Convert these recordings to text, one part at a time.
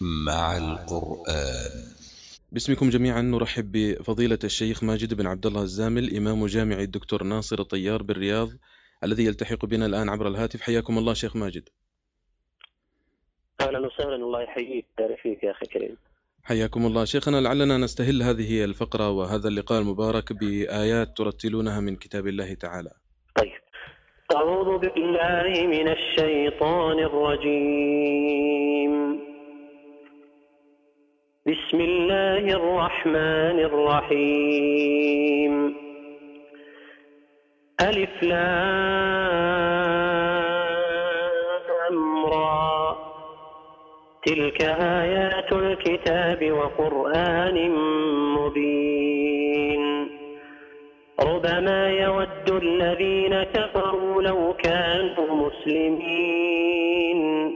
مع القرآن. باسمكم جميعا نرحب بفضيلة الشيخ ماجد بن عبد الله الزامل إمام جامع الدكتور ناصر الطيار بالرياض الذي يلتحق بنا الآن عبر الهاتف. حياكم الله شيخ ماجد. أهلا وسهلا الله يحييك بارك فيك يا أخي كريم حياكم الله. شيخنا لعلنا نستهل هذه الفقرة وهذا اللقاء المبارك بآيات ترتلونها من كتاب الله تعالى. طيب. أعوذ بالله من الشيطان الرجيم. بسم الله الرحمن الرحيم. ألف لام را. تلك آيات الكتاب وقرآن مبين. ربما يود الذين كفروا لو كانوا مسلمين.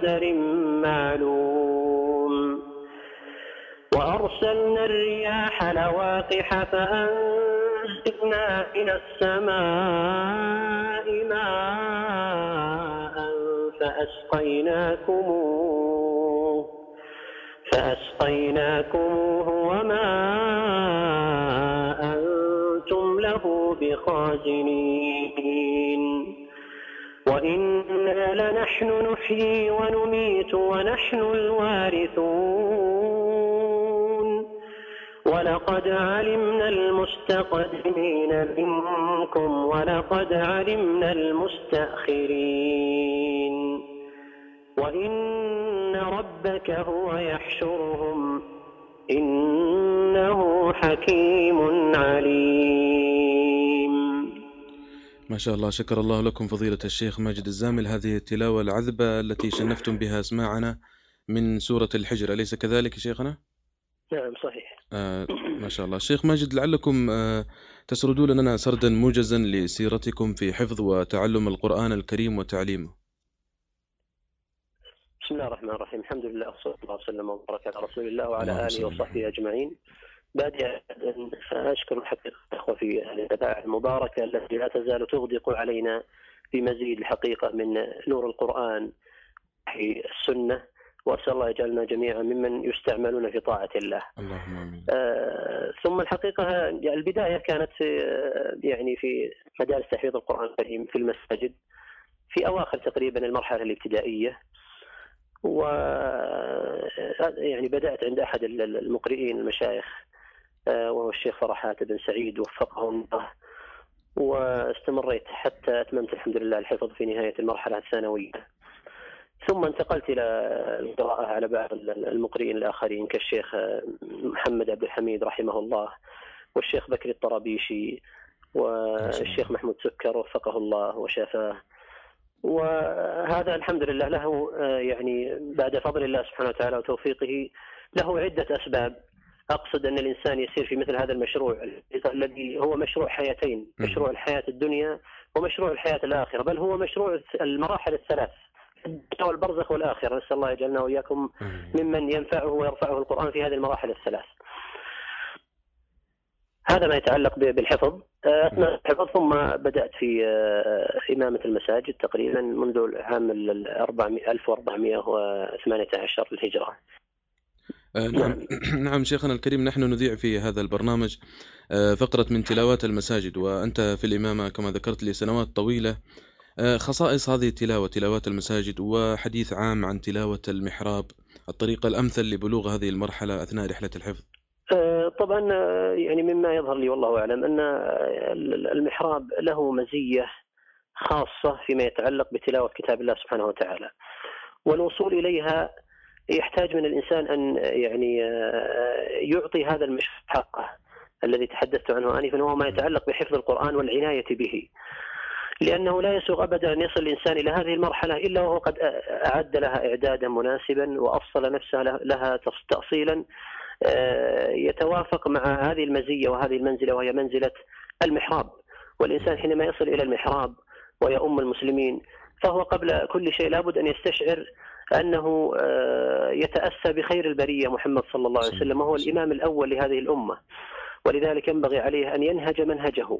بقدر معلوم. وأرسلنا الرياح لواقح فأنزلنا من السماء ماء فأسقيناكموه. فأسقيناكموه وما أنتم له بخازنين. وإنا لنحن نحيي ونميت ونحن الوارثون. ولقد علمنا المستقدمين منكم ولقد علمنا المستأخرين. وإن ربك هو يحشرهم إنه حكيم عليم. ما شاء الله شكر الله لكم فضيلة الشيخ ماجد الزامل. هذه التلاوة العذبة التي شنفتم بها أسماعنا من سورة الحجر. أليس كذلك شيخنا؟ نعم صحيح. آه ما شاء الله. الشيخ ماجد لعلكم آه تسردون لنا سردا موجزا لسيرتكم في حفظ وتعلم القرآن الكريم وتعليمه. بسم الله الرحمن الرحيم. الحمد لله وسلم وبارك على رسول الله وعلى على وصحبه أجمعين. بادئا أشكر الحقيقة الأخوة في هذه المباركه التي لا تزال تغدق علينا بمزيد الحقيقة من نور القرآن في السنة وأسأل الله يجعلنا جميعا ممن يستعملون في طاعة الله. اللهم آمين آه، ثم الحقيقة البداية كانت في آه، يعني في مدارس تحفيظ القرآن الكريم في المساجد في أواخر تقريبا المرحلة الابتدائية و يعني بدأت عند أحد المقرئين المشايخ آه، وهو الشيخ فرحات بن سعيد وفقه الله واستمريت حتى أتممت الحمد لله الحفظ في نهاية المرحلة الثانوية. ثم انتقلت إلى القراءة على بعض المقرئين الآخرين كالشيخ محمد عبد الحميد رحمه الله والشيخ بكر الطرابيشي والشيخ محمود سكر وفقه الله وشافاه. وهذا الحمد لله له آه، يعني بعد فضل الله سبحانه وتعالى وتوفيقه له عدة أسباب. أقصد أن الإنسان يسير في مثل هذا المشروع الذي هو مشروع حياتين،. مشروع الحياة الدنيا ومشروع الحياة الآخرة، بل هو مشروع المراحل الثلاث والبرزخ والآخرة، نسأل الله يجعلنا وإياكم. ممن ينفعه ويرفعه القرآن في هذه المراحل الثلاث. هذا ما يتعلق بالحفظ. آه، أثناء الحفظ ثم بدأت في آه، إمامة المساجد تقريبا منذ العام ال- ال- 400 1418 للهجرة. آه، نعم. نعم. شيخنا الكريم نحن نذيع في هذا البرنامج آه، فقرة من تلاوات المساجد وأنت في الإمامة كما ذكرت لسنوات طويلة. آه، خصائص هذه التلاوة تلاوات المساجد وحديث عام عن تلاوة المحراب الطريقة الأمثل لبلوغ هذه المرحلة أثناء رحلة الحفظ. آه، طبعا آه، يعني مما يظهر لي والله أعلم أن آه، المحراب له مزية خاصة فيما يتعلق بتلاوة كتاب الله سبحانه وتعالى. والوصول إليها يحتاج من الإنسان أن يعني آه، يعطي هذا المشروع حقه الذي تحدثت عنه انفا وهو ما يتعلق بحفظ القرآن والعناية به. لأنه لا يسوغ ابدا أن يصل الإنسان إلى هذه المرحلة إلا وهو قد أعد لها إعدادا مناسبا واصل نفسه لها تاصيلا آه، يتوافق مع هذه المزية وهذه المنزلة وهي منزلة المحراب والإنسان حينما يصل إلى المحراب ويؤم المسلمين فهو قبل كل شيء لابد أن يستشعر انه آه، يتأسى بخير البرية محمد صلى الله عليه وسلم وهو الإمام الأول لهذه الأمة. ولذلك ينبغي عليه أن ينهج منهجه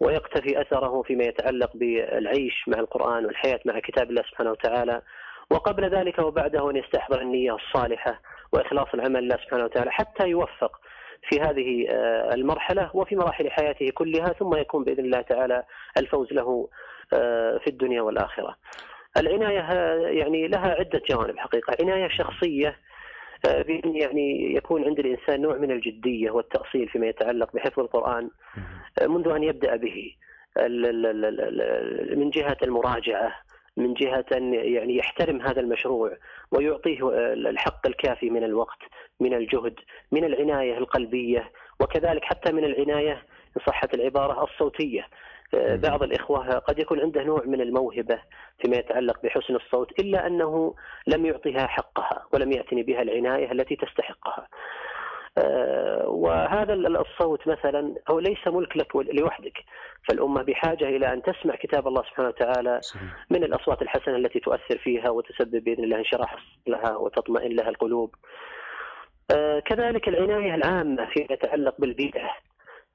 ويقتفي أثره فيما يتعلق بالعيش مع القرآن والحياة مع كتاب الله سبحانه وتعالى. وقبل ذلك وبعده أن يستحضر النية الصالحة وإخلاص العمل لله سبحانه وتعالى حتى يوفق في هذه آه، المرحلة وفي مراحل حياته كلها ثم يكون بإذن الله تعالى الفوز له آه، في الدنيا والآخرة. العناية يعني لها عدة جوانب حقيقة، عناية شخصية آه، بأن يعني يكون عند الإنسان نوع من الجدية والتأصيل فيما يتعلق بحفظ القرآن آه، منذ أن يبدأ به من جهة المراجعة من جهة أن يعني يحترم هذا المشروع ويعطيه آه، الحق الكافي من الوقت من الجهد من العناية القلبية وكذلك حتى من العناية إن صحت آه، مم. بعض الإخوة قد يكون عنده نوع من الموهبة فيما يتعلق بحسن الصوت إلا أنه لم يعطيها حقها ولم يعتني بها العناية التي تستحقها. آه، وهذا ال- الصوت مثلا هو ليس ملك لك لوحدك فالأمة بحاجة إلى أن تسمع كتاب الله سبحانه وتعالى. من الأصوات الحسنة التي تؤثر فيها وتسبب بإذن الله انشراح لها وتطمئن لها القلوب. آه، كذلك العناية العامة فيما يتعلق بالبيئه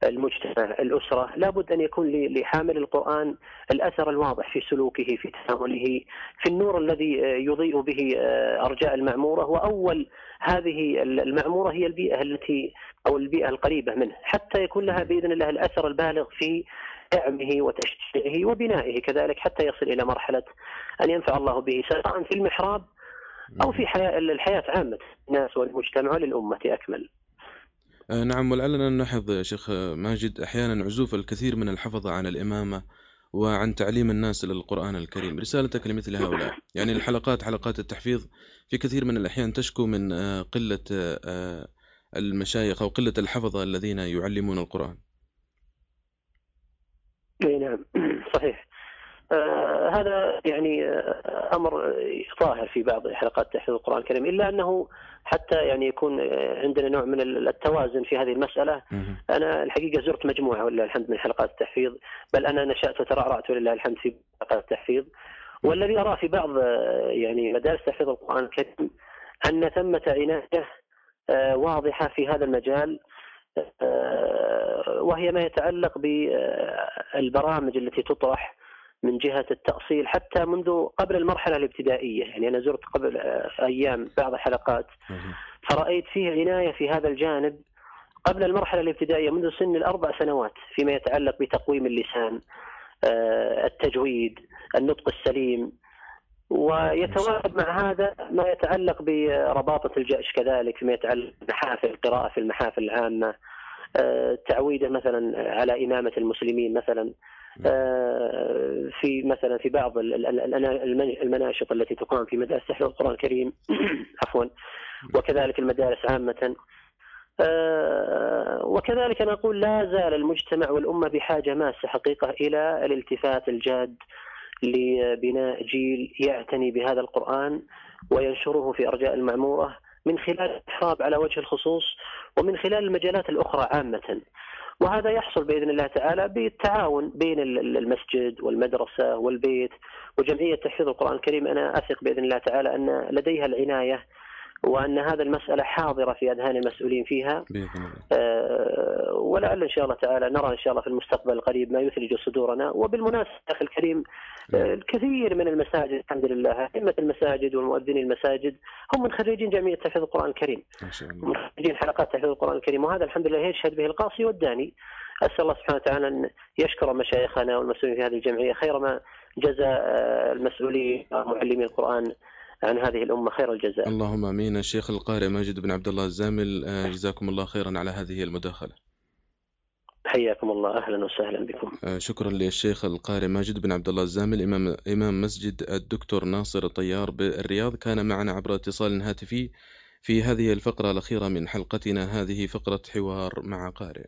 المجتمع الأسرة. لابد أن يكون لحامل القرآن الأثر الواضح في سلوكه في تعامله في النور الذي آه، يضيء به آه، أرجاء المعمورة. وأول هذه المعمورة هي البيئة التي أو البيئة القريبة منه. حتى يكون لها بإذن الله الأثر البالغ في دعمه وتشجيعه وبنائه كذلك حتى يصل إلى مرحلة أن ينفع الله به سواء في المحراب أو في حياة الحياة عامة. الناس والمجتمع وللامه أكمل. آه، نعم ولعلنا نلاحظ يا شيخ ماجد أحيانا عزوف الكثير من الحفظة عن الإمامة وعن تعليم الناس للقرآن الكريم. رسالتك لمثل هؤلاء. يعني الحلقات حلقات التحفيظ في كثير من الأحيان تشكو من آه، قلة آه، المشايخ أو قلة الحفظة الذين يعلمون القرآن. اي نعم. صحيح. هذا يعني آه أمر ظاهر في بعض حلقات تحفيظ القرآن الكريم إلا أنه حتى يعني يكون آه، عندنا نوع من التوازن في هذه المسألة. أنا الحقيقة زرت مجموعة ولله الحمد من حلقات التحفيظ بل أنا نشأت وترعرعت ولله الحمد في حلقات التحفيظ. والذي اراه في بعض آه، يعني مدارس تحفيظ القرآن الكريم أن ثمة عناية آه، واضحة في هذا المجال آه، وهي ما يتعلق بالبرامج التي تطرح من جهة التأصيل حتى منذ قبل المرحلة الابتدائية، يعني أنا زرت قبل آه، أيام بعض الحلقات مهم. فرأيت فيه عناية في هذا الجانب قبل المرحلة الابتدائية منذ سن الأربع سنوات فيما يتعلق بتقويم اللسان آه، التجويد النطق السليم. ويتواجد مع هذا ما يتعلق برباطة الجأش كذلك فيما يتعلق بمحافل القراءة في المحافل العامة آه، تعويده مثلا على إمامة المسلمين مثلا. في مثلا في بعض ال- ال- ال- المن- المناشط التي تقام في مدارس تحفيظ القرآن الكريم. عفوا. وكذلك المدارس عامة. آه، وكذلك أنا أقول لا زال المجتمع والأمة بحاجة ماسة حقيقة إلى الالتفات الجاد لبناء جيل يعتني بهذا القرآن وينشره في أرجاء المعمورة من خلال الإحراب على وجه الخصوص ومن خلال المجالات الأخرى عامة. وهذا يحصل بإذن الله تعالى بالتعاون بين ال- ال- المسجد والمدرسة والبيت وجمعية تحفيظ القرآن الكريم. أنا أثق بإذن الله تعالى أن لديها العناية وأن هذا المسألة حاضرة في أذهان المسؤولين فيها. بإذن آه، ولعل إن شاء الله تعالى نرى إن شاء الله في المستقبل القريب ما يثلج صدورنا وبالمناسبة أخي الكريم آه، الكثير من المساجد الحمد لله أئمة المساجد والمؤذنين المساجد هم من خريجين جمعيه تحفيظ القرآن الكريم. ما شاء الله. من خريجين حلقات تحفيظ القرآن الكريم وهذا الحمد لله يشهد به القاصي والداني. أسأل الله سبحانه وتعالى أن يشكر مشايخنا والمسؤولين في هذه الجمعية خير ما جزى آه، المسؤولين ومعلمي القرآن عن هذه الأمة خير الجزاء. اللهم آمين. الشيخ القارئ ماجد بن عبد الله الزامل آه، جزاكم الله خيرا على هذه المداخلة. حياكم الله أهلا وسهلا بكم. آه، شكرا للشيخ القارئ ماجد بن عبد الله الزامل إمام, إمام مسجد الدكتور ناصر الطيار بالرياض. كان معنا عبر اتصال هاتفي في هذه الفقرة الأخيرة من حلقتنا هذه فقرة حوار مع قارئ.